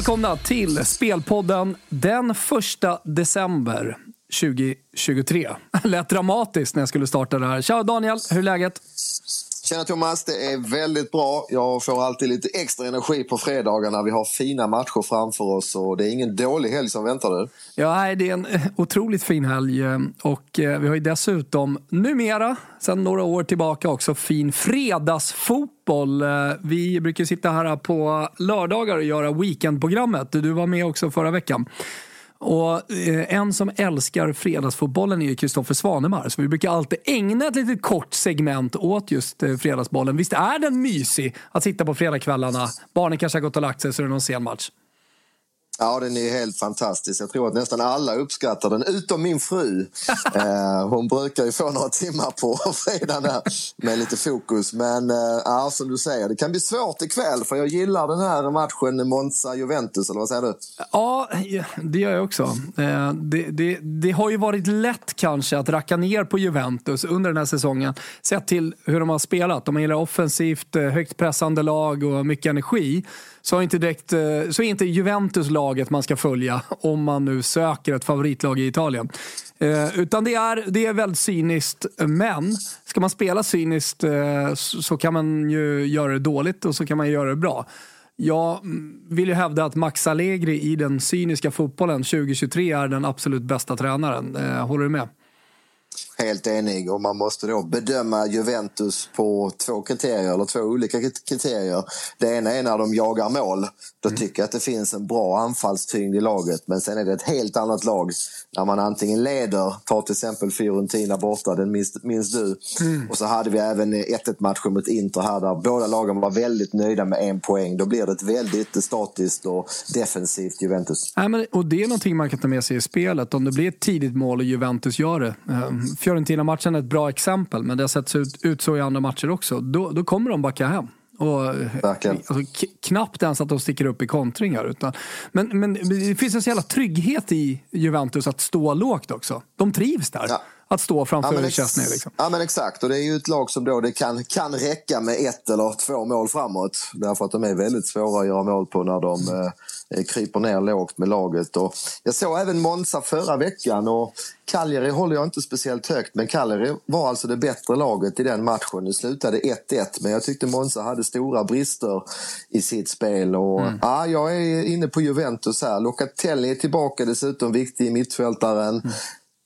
Välkomna till Spelpodden den 1 december 2023. Lät dramatiskt när jag skulle starta det här. Tja Daniel, hur är läget? Tjena Thomas, det är väldigt bra. Jag får alltid lite extra energi på fredagarna. Vi har fina matcher framför oss och det är ingen dålig helg som väntar du. Ja, nej, det är en eh, otroligt fin helg eh, och eh, vi har ju dessutom numera, sedan några år tillbaka också, fin fredagsfotboll. Vi brukar sitta här på lördagar och göra weekendprogrammet. Du var med också förra veckan. Och eh, en som älskar fredagsfotbollen är ju Kristoffer Svanemar. Så vi brukar alltid ägna ett litet kort segment åt just eh, fredagsbollen. Visst är den mysig att sitta på fredagskvällarna? Barnen kanske har gått och lagt sig så är det någon sen match. Ja, den är helt fantastisk. Jag tror att nästan alla uppskattar den, utom min fru. eh, hon brukar ju få några timmar på fredagen där med lite fokus. Men eh, ja, som du säger, det kan bli svårt ikväll för jag gillar den här matchen Monza-Juventus, eller vad säger du? Ja, det gör jag också. Eh, det, det, det, har ju varit lätt kanske att racka ner på Juventus under den här säsongen. Sett till hur de har spelat. De gillar offensivt, eh, högt pressande lag och mycket energi så är inte, direkt, eh, så är inte Juventus laget man ska följa om man nu söker ett favoritlag i Italien. Eh, utan det är, det är väldigt cyniskt, men ska man spela cyniskt eh, så kan man ju göra det dåligt och så kan man göra det bra. Jag mm, vill ju hävda att Max Allegri i den cyniska fotbollen 2023 är den absolut bästa tränaren. Eh, håller du med? Helt enig och man måste då bedöma Juventus på två kriterier eller två olika kriterier. Det ena är när de jagar mål. Då mm. tycker jag att det finns en bra anfallstyngd i laget. Men sen är det ett helt annat lag när man antingen leder, tar till exempel Fiorentina borta, den minns, minns du. Mm. Och så hade vi även 1-1 matchen mot Inter här där båda lagen var väldigt nöjda med en poäng. Då blir det ett väldigt statiskt och defensivt Juventus. Nej, men, och det är någonting man kan ta med sig i spelet. Om det blir ett tidigt mål och Juventus gör det. Ehm, Fiorentina-matchen är ett bra exempel, men det har sett ut, ut så i andra matcher också. Då, då kommer de backa hem. Och, alltså, knappt ens att de sticker upp i kontringar. Utan, men, men det finns en så jävla trygghet i Juventus att stå lågt också. De trivs där. Ja att stå framför ja, Chesney. Liksom. Ja men exakt och det är ju ett lag som då det kan, kan räcka med ett eller två mål framåt. Därför att de är väldigt svåra att göra mål på när de eh, eh, kryper ner lågt med laget. Och jag såg även Monza förra veckan och Cagliari håller jag inte speciellt högt men Cagliari var alltså det bättre laget i den matchen. Det slutade 1-1 men jag tyckte Monza hade stora brister i sitt spel. Och, mm. ja, jag är inne på Juventus här. Locatelli är tillbaka dessutom, viktig mittfältaren. Mm.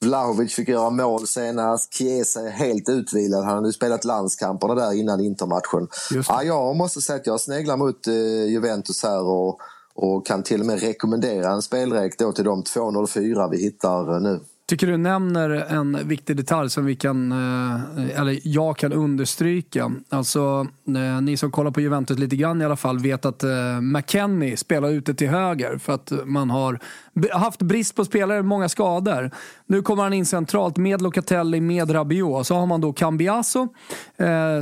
Vlahovic fick göra mål senast. Chiesa är helt utvilad. Han hade spelat landskamperna där innan Intermatchen. Ja, jag måste säga att jag sneglar mot eh, Juventus här och, och kan till och med rekommendera en spelrek då till de 2.04 vi hittar eh, nu tycker du nämner en viktig detalj som vi kan, eh, eller jag kan understryka. Alltså, eh, ni som kollar på Juventus lite grann i alla fall vet att eh, McKennie spelar ute till höger för att man har haft brist på spelare, många skador. Nu kommer han in centralt med Locatelli, med Rabiot. Så har man då Cambiaso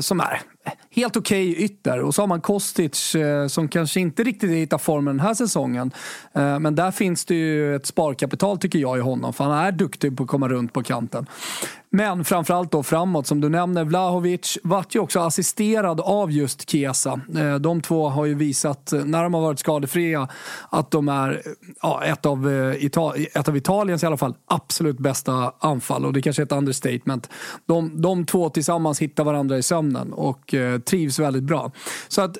som är helt okej okay ytter. Och så har man Kostic eh, som kanske inte riktigt hittar formen den här säsongen. Eh, men där finns det ju ett sparkapital tycker jag i honom. För han är duktig på att komma runt på kanten. Men framförallt då framåt, som du nämner, Vlahovic vart ju också assisterad av just Chiesa. Eh, de två har ju visat, eh, när de har varit skadefria, att de är eh, ja, ett, av ett av Italiens i alla fall absolut bästa anfall. Och det kanske är ett understatement. De, de två tillsammans hittar varandra i sömnen och trivs väldigt bra. Så att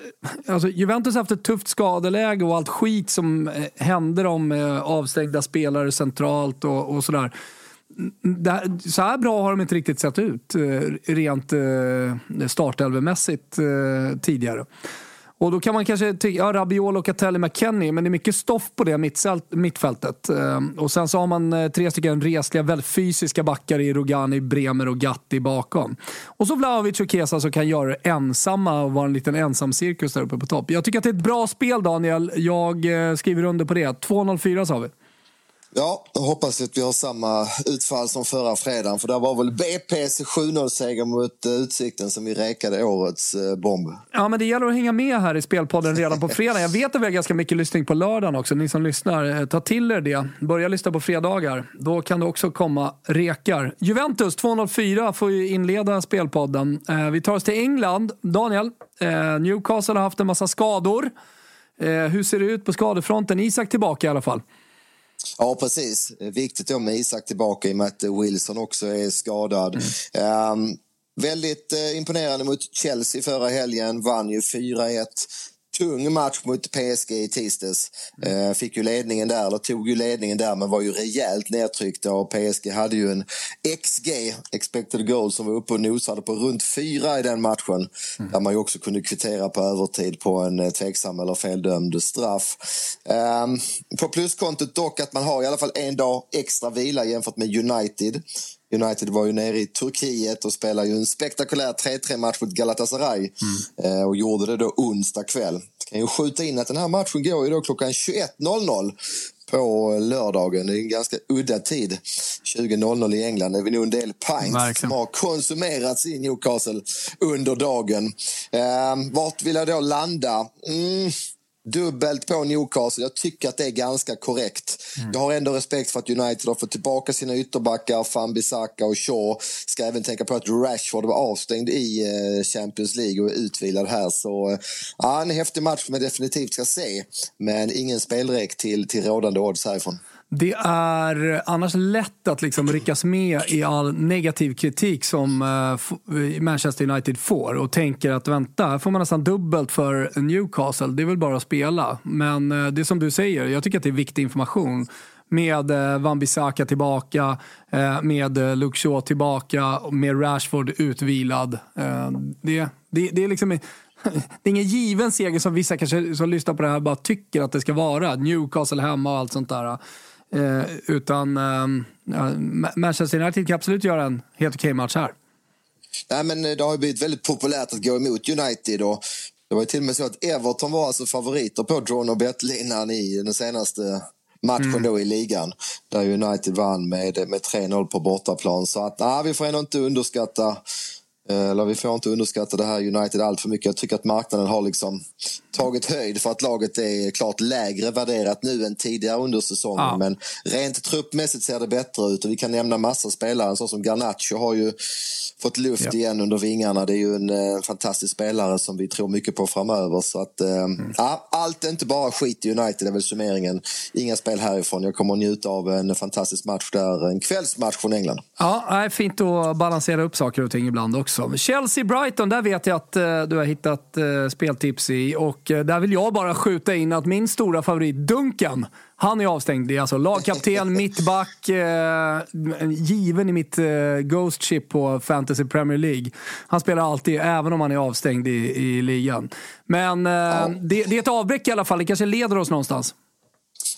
alltså, Juventus har haft ett tufft skadeläge och allt skit som händer om avstängda spelare centralt och, och sådär så här bra har de inte riktigt sett ut eh, rent eh, startelvemässigt eh, tidigare. Och då kan man kanske tycka, ja, Rabiol och Catelli McKennie, men det är mycket stoff på det mittfältet. Och sen så har man tre stycken resliga, väldigt fysiska backar i Rogani, Bremer och Gatti bakom. Och så Vlahovic och Kesa som kan göra det ensamma och vara en liten ensam cirkus där uppe på topp. Jag tycker att det är ett bra spel Daniel. Jag skriver under på det. 2-0-4 sa vi. Ja, då hoppas att vi har samma utfall som förra fredagen. För det var väl BP's 7-0-seger mot eh, Utsikten som vi räkade årets eh, bomb. Ja, men det gäller att hänga med här i Spelpodden redan på fredag. Jag vet att vi har ganska mycket lyssning på lördagen också. Ni som lyssnar, eh, ta till er det. Börja lyssna på fredagar. Då kan det också komma rekar. Juventus 204 får ju inleda Spelpodden. Vi tar oss till England. Daniel, Newcastle har haft en massa skador. hur ser det ut på skadefronten? Isak tillbaka i alla fall. Ja, precis. Viktigt då med Isak tillbaka i och med att Wilson också är skadad. Mm. Um, väldigt uh, imponerande mot Chelsea förra helgen. Vann ju 4-1 tung match mot PSG i tisdags. Mm. Fick ju ledningen där, eller tog ju ledningen där, men var ju rejält nedtryckta och PSG hade ju en XG, expected goal, som var uppe och nosade på runt fyra i den matchen. Mm. Där man ju också kunde kvittera på övertid på en eh, tveksam eller feldömd straff. Um, på pluskontot dock att man har i alla fall en dag extra vila jämfört med United. United var ju nere i Turkiet och spelade ju en spektakulär 3-3 match mot Galatasaray mm. eh, och gjorde det då onsdag kväll. Jag kan ju skjuta in att den här matchen går ju då klockan 21.00 på lördagen. Det är en ganska udda tid. 20.00 i England. Det är vi nog en del pints som har konsumerats i Newcastle under dagen. Eh, vart vill jag då landa? Mm dubbelt på Newcastle. Jag tycker att det är ganska korrekt. Mm. Jag har ändå respekt för att United har fått tillbaka sina ytterbackar, Fan-Bissaka och Shaw. Ska även tänka på att Rashford var avstängd i eh, Champions League och är utvilad här. Så ja, en häftig match som jag definitivt ska se. Men ingen spelräck till, till rådande odds härifrån. Det är annars lätt att liksom ryckas med i all negativ kritik som eh, Manchester United får och tänker att vänta, här får man nästan dubbelt för Newcastle. Det är väl bara att spela. Men eh, det är som du säger, jag tycker att det är viktig information. Med uh, Van Bissaka tillbaka, med Luke Shaw tillbaka, med Rashford utvilad. det, det, det är liksom... Det är ingen given seger som vissa kanske som lyssnar på det här bara tycker att det ska vara. Newcastle hemma och allt sånt där. Eh, utan eh, Manchester United kan absolut göra en helt okej match här. Nej, men eh, det har blivit väldigt populärt att gå emot United. Och det var till och med så att Everton var alltså favoriter på drawn och bet-linan i den senaste matchen mm. då i ligan. Där United vann med, med 3-0 på bortaplan. Så att, nej, vi får ändå inte underskatta eller vi får inte underskatta det här United allt för mycket. Jag tycker att marknaden har liksom tagit höjd för att laget är klart lägre värderat nu än tidigare under säsongen. Ja. Men rent truppmässigt ser det bättre ut och vi kan nämna massa spelare. Så som Garnacho har ju fått luft ja. igen under vingarna. Det är ju en eh, fantastisk spelare som vi tror mycket på framöver. Så att, eh, mm. ja, allt är inte bara skit i United, är väl summeringen. Inga spel härifrån. Jag kommer att njuta av en fantastisk match där. En kvällsmatch från England. Ja, fint att balansera upp saker och ting ibland också. Chelsea-Brighton, där vet jag att uh, du har hittat uh, speltips i. Och uh, där vill jag bara skjuta in att min stora favorit Duncan han är avstängd. Det är alltså lagkapten, mittback, eh, given i mitt eh, Ghost Chip på Fantasy Premier League. Han spelar alltid, även om han är avstängd i, i ligan. Men eh, ja. det, det, är ett avbräck i alla fall. Det kanske leder oss någonstans.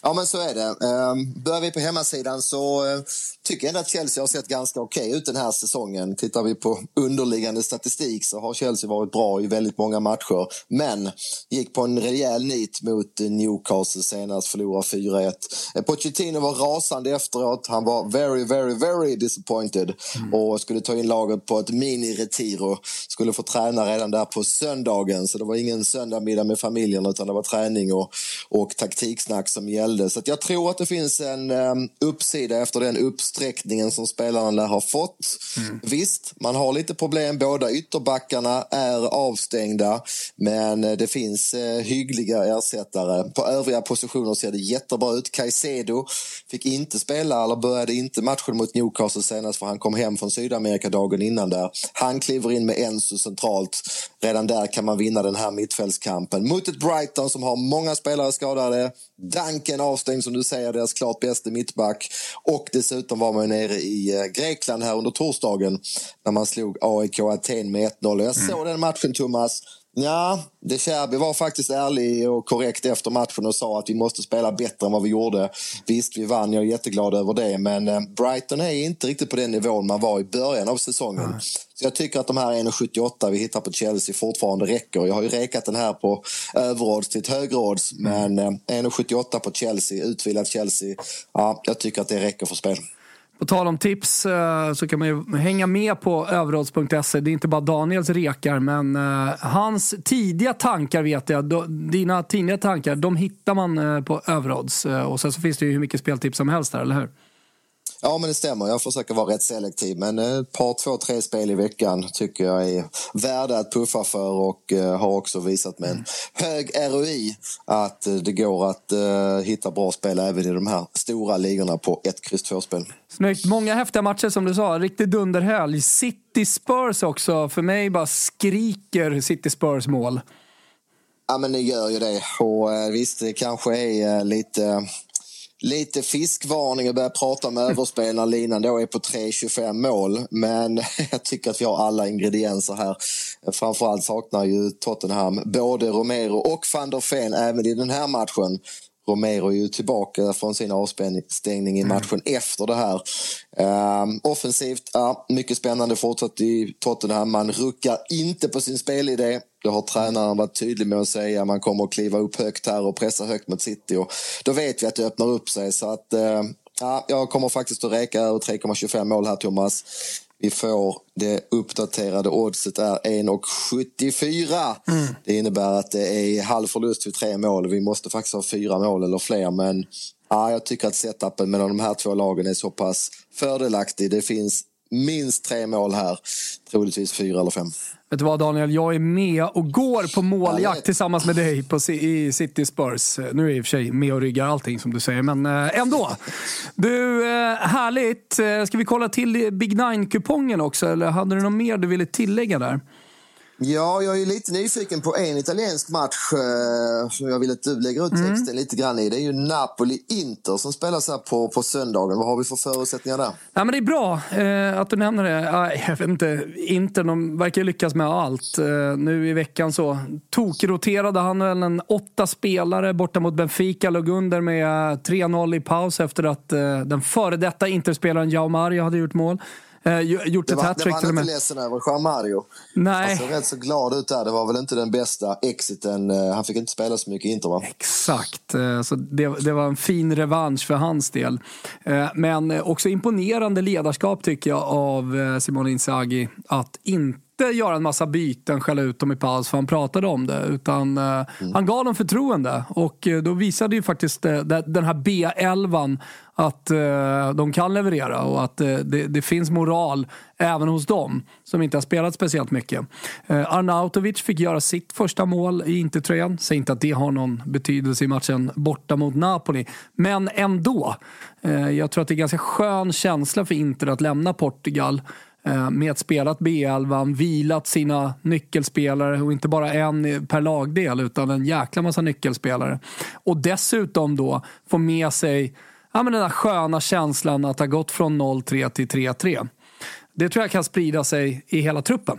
Ja, men så är det. Ehm, börjar vi på hemmasidan så eh, tycker jag ändå att Chelsea har sett ganska okej okay ut den här säsongen. Tittar vi på underliggande statistik så har Chelsea varit bra i väldigt många matcher. Men gick på en rejäl nit mot Newcastle senast, förlorade 4-1. Eh, Pochettino var rasande efteråt. Han var very, very, very disappointed mm. och skulle ta in laget på ett mini-retiro. Skulle få träna redan där på söndagen, så det var ingen söndagmiddag med familjen utan det var träning och, och taktiksnack som gällde. Så jag tror att det finns en um, uppsida efter den uppsträckningen som spelarna har fått. Mm. Visst, man har lite problem. Båda ytterbackarna är avstängda, men eh, det finns uh, hyggliga ersättare. På övriga positioner ser det jättebra ut. Caicedo fick inte spela, eller började inte matchen mot Newcastle senast för han kom hem från Sydamerika dagen innan där. Han kliver in med Enzo centralt. Redan där kan man vinna den här mittfältskampen. Mot ett Brighton som har många spelare skadade. Duncan avstängd som du säger, deras klart bästa mittback. Och dessutom var man nere i eh, Grekland här under torsdagen när man slog AIK Aten med 1-0. Jag såg mm. den matchen Thomas. Ja, De Cherby var faktiskt ärlig och korrekt efter matchen och sa att vi måste spela bättre än vad vi gjorde. Visst, vi vann, jag är jätteglad över det, men eh, Brighton är inte riktigt på den nivån man var i början av säsongen. Mm. Så jag tycker att de här 1,78 vi hittar på Chelsea fortfarande räcker. Jag har ju rekat den här på överodds till ett högerodds, mm. men 1,78 eh, på Chelsea, utvilat Chelsea, ja, jag tycker att det räcker för spel. På tal om tips eh, så kan man ju hänga med på överodds.se. Det är inte bara Daniels rekar, men eh, hans tidiga tankar vet jag. Dina tidiga tankar, de hittar man eh, på överodds. Och sen så finns det ju hur mycket speltips som helst där, eller hur? Ja, men det stämmer. Jag försöker vara rätt selektiv. Men ett par, två, tre spel i veckan tycker jag är värda att puffa för och uh, har också visat med en hög ROI att uh, det går att hitta bra spel även i de här stora ligorna på ett kryss 2-spel. Snyggt. Många häftiga matcher som du sa. Riktig dunderhelg. City Spurs också. För mig bara skriker City Spurs mål. Ja, men det gör ju det. Och visst, det kanske är lite lite fiskvarning och börja prata om överspel när linan då är på 3,25 mål. Men jag tycker att vi har alla ingredienser här. Framförallt saknar ju Tottenham både Romero och van der Ven även i den här matchen. Romero är ju tillbaka från sin avstängning i mm. matchen mm. efter det här. Um, offensivt, ja, mycket spännande fortsatt i Tottenham. Man ruckar inte på sin spelidé. Det har tränaren varit tydlig med att säga. Man kommer att kliva upp högt här och pressa högt mot City. Och då vet vi att det öppnar upp sig. Så att, uh, ja, jag kommer faktiskt att räka över 3,25 mål här, Thomas. Vi får det uppdaterade oddset är 1,74. Mm. Det innebär att det är halv förlust vid tre mål. Vi måste faktiskt ha fyra mål eller fler. Men ja, jag tycker att setupen mellan de här två lagen är så pass fördelaktig. Det finns minst tre mål här. Troligtvis fyra eller fem. Vet du vad Daniel, jag är med och går på måljakt tillsammans med dig på, i City Spurs. Nu är jag i och för sig med och ryggar allting som du säger, men äh, ändå. Du, äh, härligt. Eh, ska vi kolla till Big Nine-kupongen också, eller hade du något mer du ville tillägga där? Ja, jag är lite nyfiken på en italiensk match eh, som jag vill att du lägger ut mm. texten mm. lite grann i. Det är ju Napoli-Inter som spelas här på, på söndagen. Vad har vi för förutsättningar där? Ja, men det är bra eh, att du nämner det. Jag vet inte, Inter de verkar lyckas med allt. Eh, nu i veckan så tokroterade han väl en åtta spelare borta mot Benfica. Låg under med 3-0 i paus efter att eh, den före detta Interspelaren Jao Mario hade gjort mål. Eh, gjort ett hattrick till och med. Det var han inte ledsen över, Jean Mario. Nej. Han såg rätt så glad ut där. Det var väl inte den bästa exiten. Eh, han fick inte spela så mycket i Inter va? Exakt. Eh, så det, det var en fin revansch för hans del. Men också imponerande ledarskap tycker jag av Simone Inzaghi. Att inte inte göra en massa byten, skälla ut dem i paus för han pratade om det. Utan mm. han gav dem förtroende och då visade ju faktiskt den här B11 att eh, de kan leverera och att eh, det, det, finns moral även hos dem som inte har spelat speciellt mycket. Eh, Arnautovic fick göra sitt första mål i Intertröjan. Säg inte att det har någon betydelse i matchen borta mot Napoli, men ändå. Eh, jag tror att det är ganska skön känsla för Inter att lämna Portugal eh, Eh, med ett spelat B11, vilat sina nyckelspelare och inte bara en per lagdel utan en jäkla massa nyckelspelare. Och dessutom då få med sig ja, men den där sköna känslan att ha gått från 0-3 till 3-3. Det tror jag kan sprida sig i hela truppen.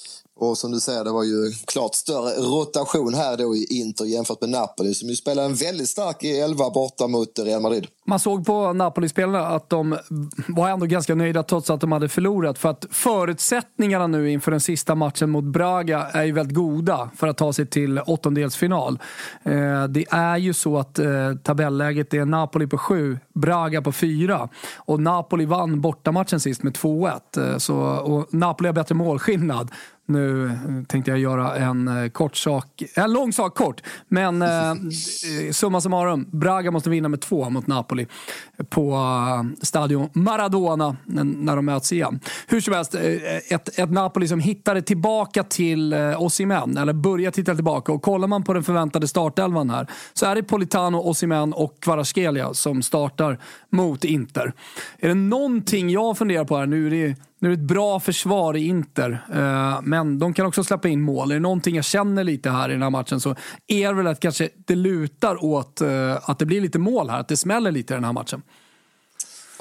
Och som du säger, det var ju klart större rotation här då i Inter jämfört med Napoli som ju spelade en väldigt stark 11 borta mot Real Madrid. Man såg på Napoli-spelarna att de var ändå ganska nöjda trots att de hade förlorat. För att förutsättningarna nu inför den sista matchen mot Braga är ju väldigt goda för att ta sig till åttondelsfinal. Eh, det är ju så att eh, tabelläget är Napoli på sju, Braga på fyra. Och Napoli vann bortamatchen sist med 2-1. Eh, så, och Napoli har bättre målskillnad. Nu tänkte jag göra en kort sak, en lång sak kort. Men eh, summa summarum, Braga måste vinna med två mot Napoli på Stadion Maradona när de möts igen. Hur som helst, ett, ett Napoli som hittade tillbaka till Osimhen, eller börjat hitta tillbaka. Och kollar man på den förväntade startelvan här så är det Politano, Osimhen och Kvaratskhelia som startar mot Inter. Är det någonting jag funderar på här, nu är det nu är det ett bra försvar i Inter, eh, men de kan också släppa in mål. Är det någonting jag känner lite här i den här matchen så är det väl att kanske det lutar åt eh, att det blir lite mål här, att det smäller lite i den här matchen.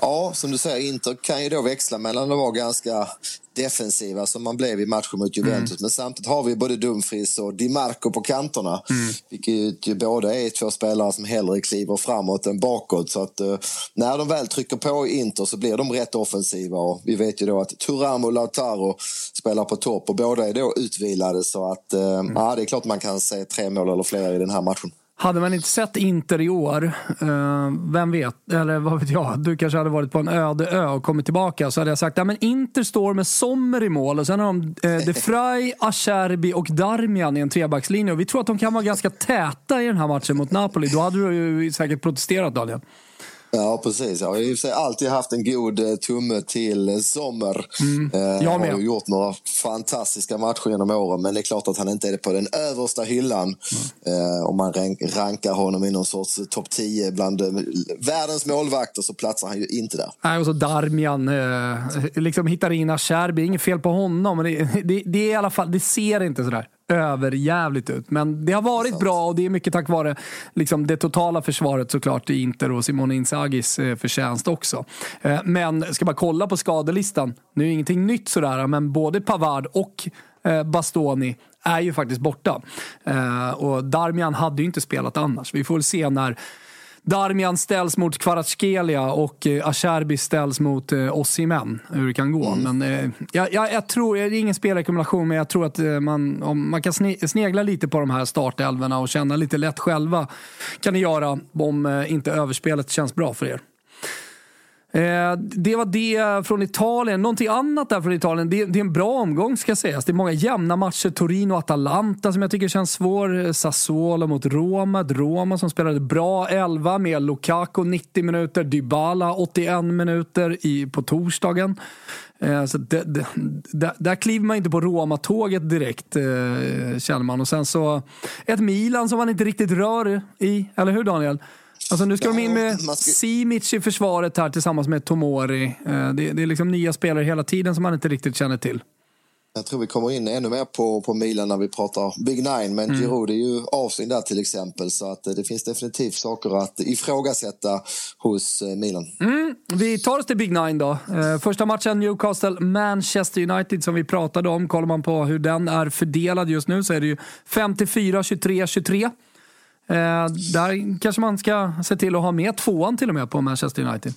Ja, som du säger, Inter kan ju då växla mellan att vara ganska defensiva som man blev i matchen mot Juventus. Mm. Men samtidigt har vi både Dumfries och Di Marco på kanterna. Mm. Vilket ju båda är två spelare som hellre kliver framåt än bakåt. Så att uh, när de väl trycker på i Inter så blir de rätt offensiva. Och vi vet ju då att Turam och Lautaro spelar på topp och båda är då utvilade. Så att uh, mm. ja, det är klart man kan se tre mål eller fler i den här matchen. Hade man inte sett Inter i år, eh, vem vet, eller vad vet jag, du kanske hade varit på en öde ö och kommit tillbaka så hade jag sagt ja, men Inter står med Sommer i mål och sen har de eh, De Frey, Acerbi och Darmian i en trebackslinje och vi tror att de kan vara ganska täta i den här matchen mot Napoli. Då hade du ju säkert protesterat Daniel. Ja, precis. Jag har ju alltid haft en god eh, tumme till eh, Sommer. Mm, eh, jag har gjort några fantastiska matcher genom åren, men det är klart att han inte är på den översta hyllan. Mm. Om man rankar honom i någon sorts topp 10 bland världens målvakter så platsar han ju inte där. Nej, och så Darmian. Liksom hittar in Acerbi. Inget fel på honom, men det, det, det, är i alla fall, det ser inte sådär överjävligt ut. Men det har varit bra och det är mycket tack vare liksom, det totala försvaret såklart i Inter och Simone Inzagis eh, förtjänst också. Eh, men ska man kolla på skadelistan, nu är det ingenting nytt sådär, men både Pavard och eh, Bastoni är ju faktiskt borta. Och Darmian hade ju inte spelat annars. Vi får väl se när Darmian ställs mot Kvaratskhelia och eh, Acerbi ställs mot eh, Osimhen. Hur det kan gå. Mm. Men, eh, jag, jag, jag, tror, det är ingen spelrekommendation, men jag tror att man, om man kan snegla lite på de här startelvorna och känna lite lätt själva. kan ni göra om inte överspelet känns bra för er. Eh, det var det från Italien. Någonting annat där från Italien. Det, det, är en bra omgång ska sägas. Det är många jämna matcher. Torino Atalanta som jag tycker känns svår. Sassuolo mot Roma. Ett Roma som spelade bra 11 med Lukaku 90 minuter. Dybala 81 minuter i, på torsdagen. Eh, så det, det, där, där kliver man inte på Roma-tåget direkt eh, känner man. Och sen så ett Milan som man inte riktigt rör i. Eller hur Daniel? Alltså nu ska ja, de in med ska... Simic i försvaret här tillsammans med Tomori. Eh, det, det är liksom nya spelare hela tiden som man inte riktigt känner till. Jag tror vi kommer in ännu mer på, på Milan när vi pratar Big Nine, men mm. Giroud är ju avstängd där till exempel. Så att eh, det finns definitivt saker att ifrågasätta hos eh, Milan. Mm. Vi tar oss till Big Nine då. Första matchen Newcastle-Manchester United som vi pratade om. Kollar man på hur den är fördelad just nu så är det ju 54, 23, 23. Eh, Eh, där kanske man ska se till att ha med tvåan till och med på Manchester United.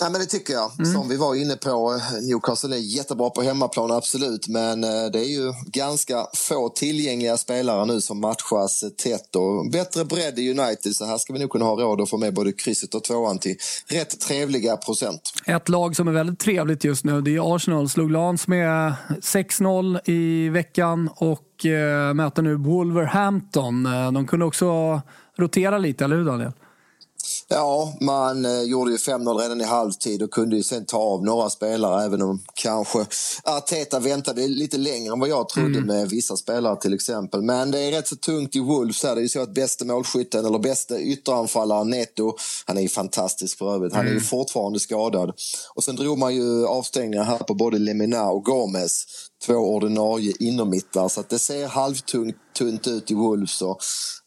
Ja, men det tycker jag. Mm. Som vi var inne på, Newcastle är jättebra på hemmaplan, absolut. Men eh, det är ju ganska få tillgängliga spelare nu som matchas tätt. Och bättre bredd i United, så här ska vi nog kunna ha råd att få med både krysset och tvåan till rätt trevliga procent. Ett lag som är väldigt trevligt just nu, det är Arsenal. Slog Lans med 6-0 i veckan och eh, möter nu Wolverhampton. Eh, de kunde också rotera lite, eller hur Daniel? Ja, man eh, gjorde ju 5-0 redan i halvtid och kunde ju sen ta av några spelare även om kanske Arteta väntade lite längre än vad jag trodde mm. med vissa spelare till exempel. Men det är rätt så tungt i Wolves här. Det är ju så att bästa målskytten eller bästa ytteranfallaren Neto, han är ju fantastisk för övrigt. Han är ju mm. fortfarande skadad. Och sen drog man ju avstängningar här på både Lemina och Gomez två ordinarie innermittlar så att det ser halvtungt tunt ut i Wolves. Och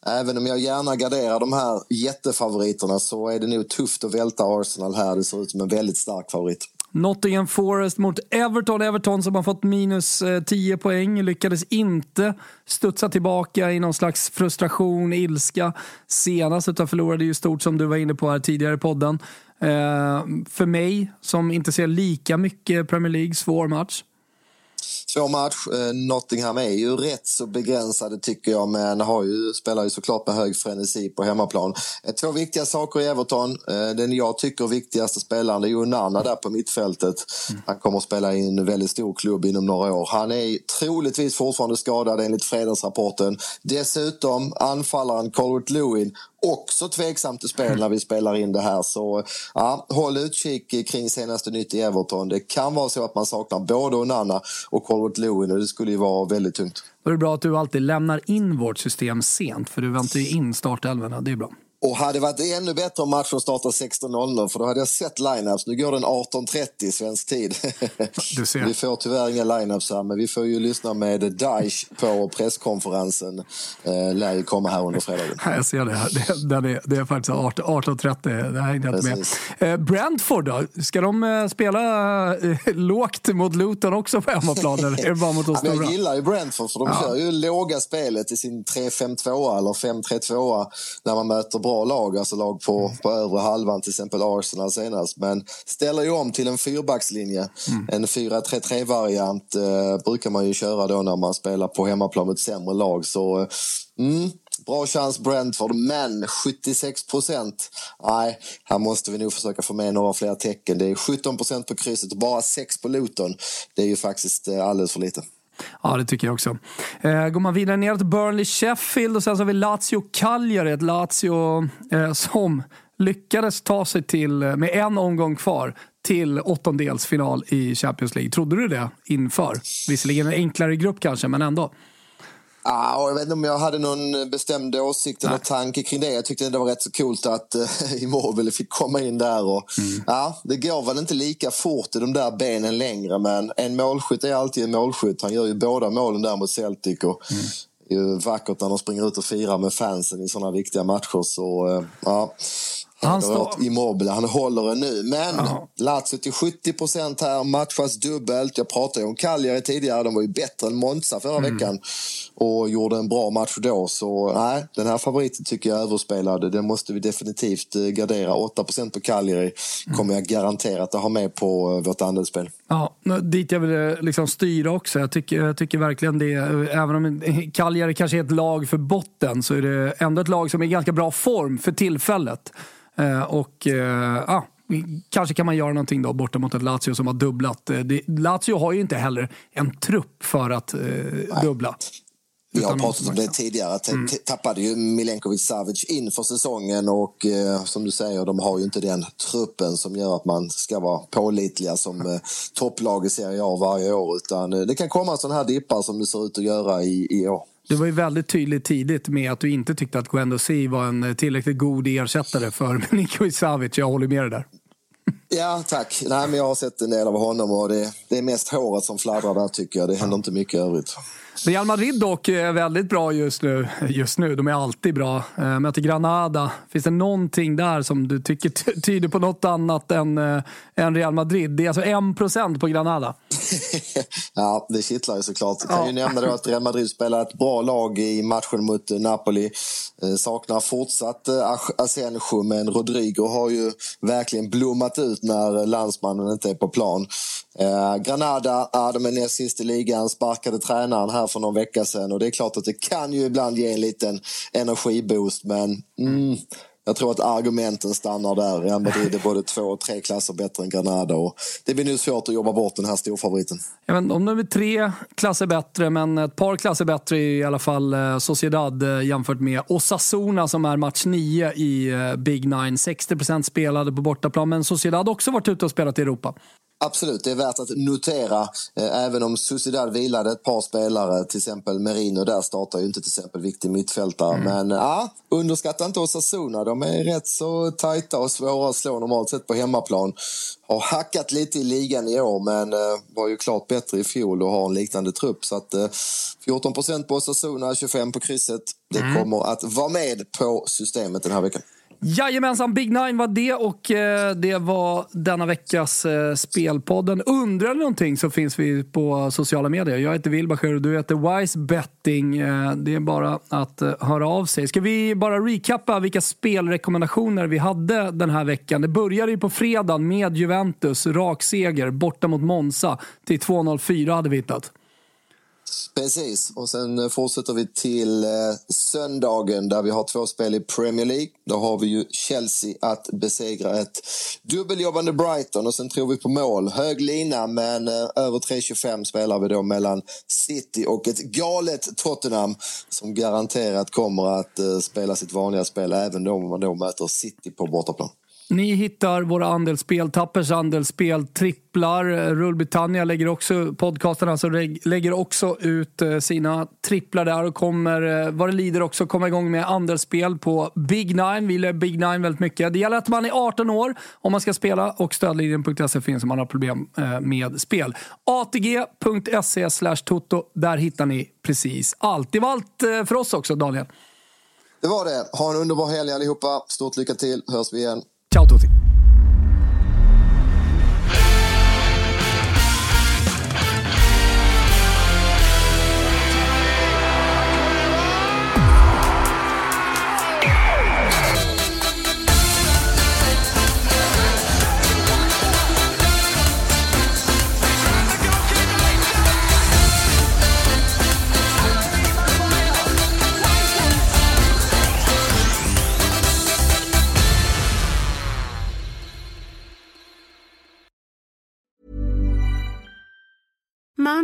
även om jag gärna garderar de här jättefavoriterna så är det nog tufft att välta Arsenal här. Det ser ut som en väldigt stark favorit. Nottingham Forest mot Everton. Everton som har fått minus eh, 10 poäng lyckades inte studsa tillbaka i någon slags frustration, ilska senast utan förlorade ju stort som du var inne på här tidigare i podden. Eh, för mig som inte ser lika mycket Premier League, svår match svår match. Eh, Nottingham är ju rätt så begränsade tycker jag men har ju, spelar ju såklart med hög frenesi på hemmaplan. Eh, två viktiga saker i Everton. Eh, den jag tycker viktigaste spelaren är ju Nana där på mittfältet. Mm. Han kommer att spela i en väldigt stor klubb inom några år. Han är troligtvis fortfarande skadad enligt fredagsrapporten. Dessutom anfallaren Colbert Lewin också tveksamt att spela när vi spelar in det här. Så ja, håll utkik kring senaste nytt i Everton. Det kan vara så att man saknar både Onana och Colbert Lewin och det skulle ju vara väldigt tungt. Då är det bra att du alltid lämnar in vårt system sent för du väntar ju in startelvorna. Det är bra. Och hade varit ännu bättre om matchen startar 16.00 för då hade jag sett lineups. Nu går den 18.30 svensk tid. Du ser. vi får tyvärr inga lineups här men vi får ju lyssna med Daesh på presskonferensen. Eh, lär ju komma här under fredagen. Jag ser det. Det, det, är, det är faktiskt 18.30. Det här jag inte med. Eh, Brentford då? Ska de eh, spela eh, lågt mot Luton också på hemmaplan eller är det bara mot de stora? Jag gillar ju Brentford för de ja. kör ju låga spelet i sin 3-5-2 eller 5-3-2 när man möter bra lag, alltså lag på, på övre halvan, till exempel Arsenal senast. Men ställer ju om till en fyrbackslinje. Mm. En 4-3-3-variant eh, brukar man ju köra då när man spelar på hemmaplan mot sämre lag. Så eh, mm, Bra chans Brentford, men 76 procent. Nej, här måste vi nog försöka få med några fler tecken. Det är 17 procent på krysset och bara 6 på Luton. Det är ju faktiskt eh, alldeles för lite. Ja, det tycker jag också. Eh, går man vidare ner till Burnley-Sheffield och sen så har vi Lazio-Cagliari. Ett Lazio eh, som lyckades ta sig till, eh, med en omgång kvar, till åttondelsfinal i Champions League. Trodde du det inför? Visserligen en enklare grupp kanske, men ändå. Ah, jag vet inte om jag hade någon bestämd åsikt eller tanke kring det. Jag tyckte det var rätt så coolt att uh, Immobile fick komma in där. Och, mm. ja, det går väl inte lika fort i de där benen längre men en målskytt är alltid en målskytt. Han gör ju båda målen där mot Celtic. Och, mm. Det är ju vackert när de springer ut och firar med fansen i sådana viktiga matcher. Så, uh, ja. Han står... Immobile, han håller den nu. Men ja. Lazio till 70 procent här, matchas dubbelt. Jag pratade ju om Cagliari tidigare, de var ju bättre än Monza förra mm. veckan och gjorde en bra match då. Så nej, den här favoriten tycker jag är överspelad. Den måste vi definitivt eh, gardera. 8 procent på Cagliari kommer jag garanterat att ha med på eh, vårt andelsspel. Ja, dit jag vill eh, liksom styra också. Jag tycker, jag tycker verkligen det. Även om Cagliari kanske är ett lag för botten så är det ändå ett lag som är i ganska bra form för tillfället. Och ja, kanske kan man göra någonting då borta mot ett Lazio som har dubblat. Det, Lazio har ju inte heller en trupp för att eh, dubbla. Vi har pratat om det tidigare. Mm. Tappade ju Milenkovic Savic inför säsongen och eh, som du säger, de har ju inte den truppen som gör att man ska vara pålitliga som eh, topplag i Serie A varje år. Utan eh, det kan komma sådana här dippar som det ser ut att göra i, i år. Du var ju väldigt tydlig tidigt med att du inte tyckte att Gwendo C var en tillräckligt god ersättare för Milenkovic Savic. Jag håller med dig där. Ja, tack. Nej, men jag har sett en del av honom och det, det är mest håret som fladdrar där tycker jag. Det händer inte mycket övrigt. Real Madrid dock är väldigt bra just nu. Just nu, de är alltid bra. Eh, möter Granada. Finns det någonting där som du tycker tyder på något annat än, eh, än Real Madrid? Det är alltså 1% på Granada. ja, det kittlar ju såklart. Jag kan ja. ju nämna då att Real Madrid spelar ett bra lag i matchen mot Napoli. Eh, saknar fortsatt Asensio, men Rodrigo har ju verkligen blommat ut när landsmannen inte är på plan. Eh, Granada, ja, de är näst sist i ligan, sparkade tränaren här för någon vecka sedan och det är klart att det kan ju ibland ge en liten energiboost men mm, jag tror att argumenten stannar där. Real Madrid är både två och tre klasser bättre än Granada och det blir nu svårt att jobba bort den här storfavoriten. Jag vet inte om de är tre klasser bättre, men ett par klasser bättre i alla fall eh, Sociedad eh, jämfört med Osasuna som är match nio i eh, Big Nine. 60% spelade på bortaplan, men Sociedad har också varit ute och spelat i Europa. Absolut, det är värt att notera. Eh, även om Sociedad vilade ett par spelare, till exempel Merino, där startar ju inte till exempel viktig mittfältare. Mm. Men ja, underskatta inte Osasuna. De är rätt så tajta och svåra att slå normalt sett på hemmaplan. Har hackat lite i ligan i år, men eh, var ju klart bättre i fjol och har en liknande trupp. Så att 14 eh, på Osasuna, 25 på krysset. Det mm. kommer att vara med på systemet den här veckan. Jajamensan, Big Nine var det och eh, det var denna veckas eh, Spelpodden. Undrar ni någonting så finns vi på sociala medier. Jag heter Wilbacher och du heter Wise Betting. Eh, det är bara att eh, höra av sig. Ska vi bara recappa vilka spelrekommendationer vi hade den här veckan? Det började ju på fredagen med Juventus, rak seger borta mot Monza till 2-0-4 hade vi hittat. Precis, och sen eh, fortsätter vi till eh, söndagen där vi har två spel i Premier League. Då har vi ju Chelsea att besegra ett dubbeljobbande Brighton och sen tror vi på mål. Hög lina men eh, över 3.25 spelar vi då mellan City och ett galet Tottenham som garanterat kommer att spela sitt vanliga spel även då om man då möter City på bortaplan. Ni hittar våra andelsspel, Tappers andelsspel, tripplar. Rull Britannia lägger också, podcasten alltså, lägger också ut eh, sina tripplar där och kommer, eh, vad det lider, också komma igång med andelsspel på Big Nine. Vi gillar Big Nine väldigt mycket. Det gäller att man är 18 år om man ska spela och stödlinjen.se finns om man har problem eh, med spel. ATG.se slash Toto, där hittar ni precis allt. Det var allt för oss också, Daniel. Det var det. Ha en underbar helg allihopa. Stort lycka till. Hörs vi igen. Ciao a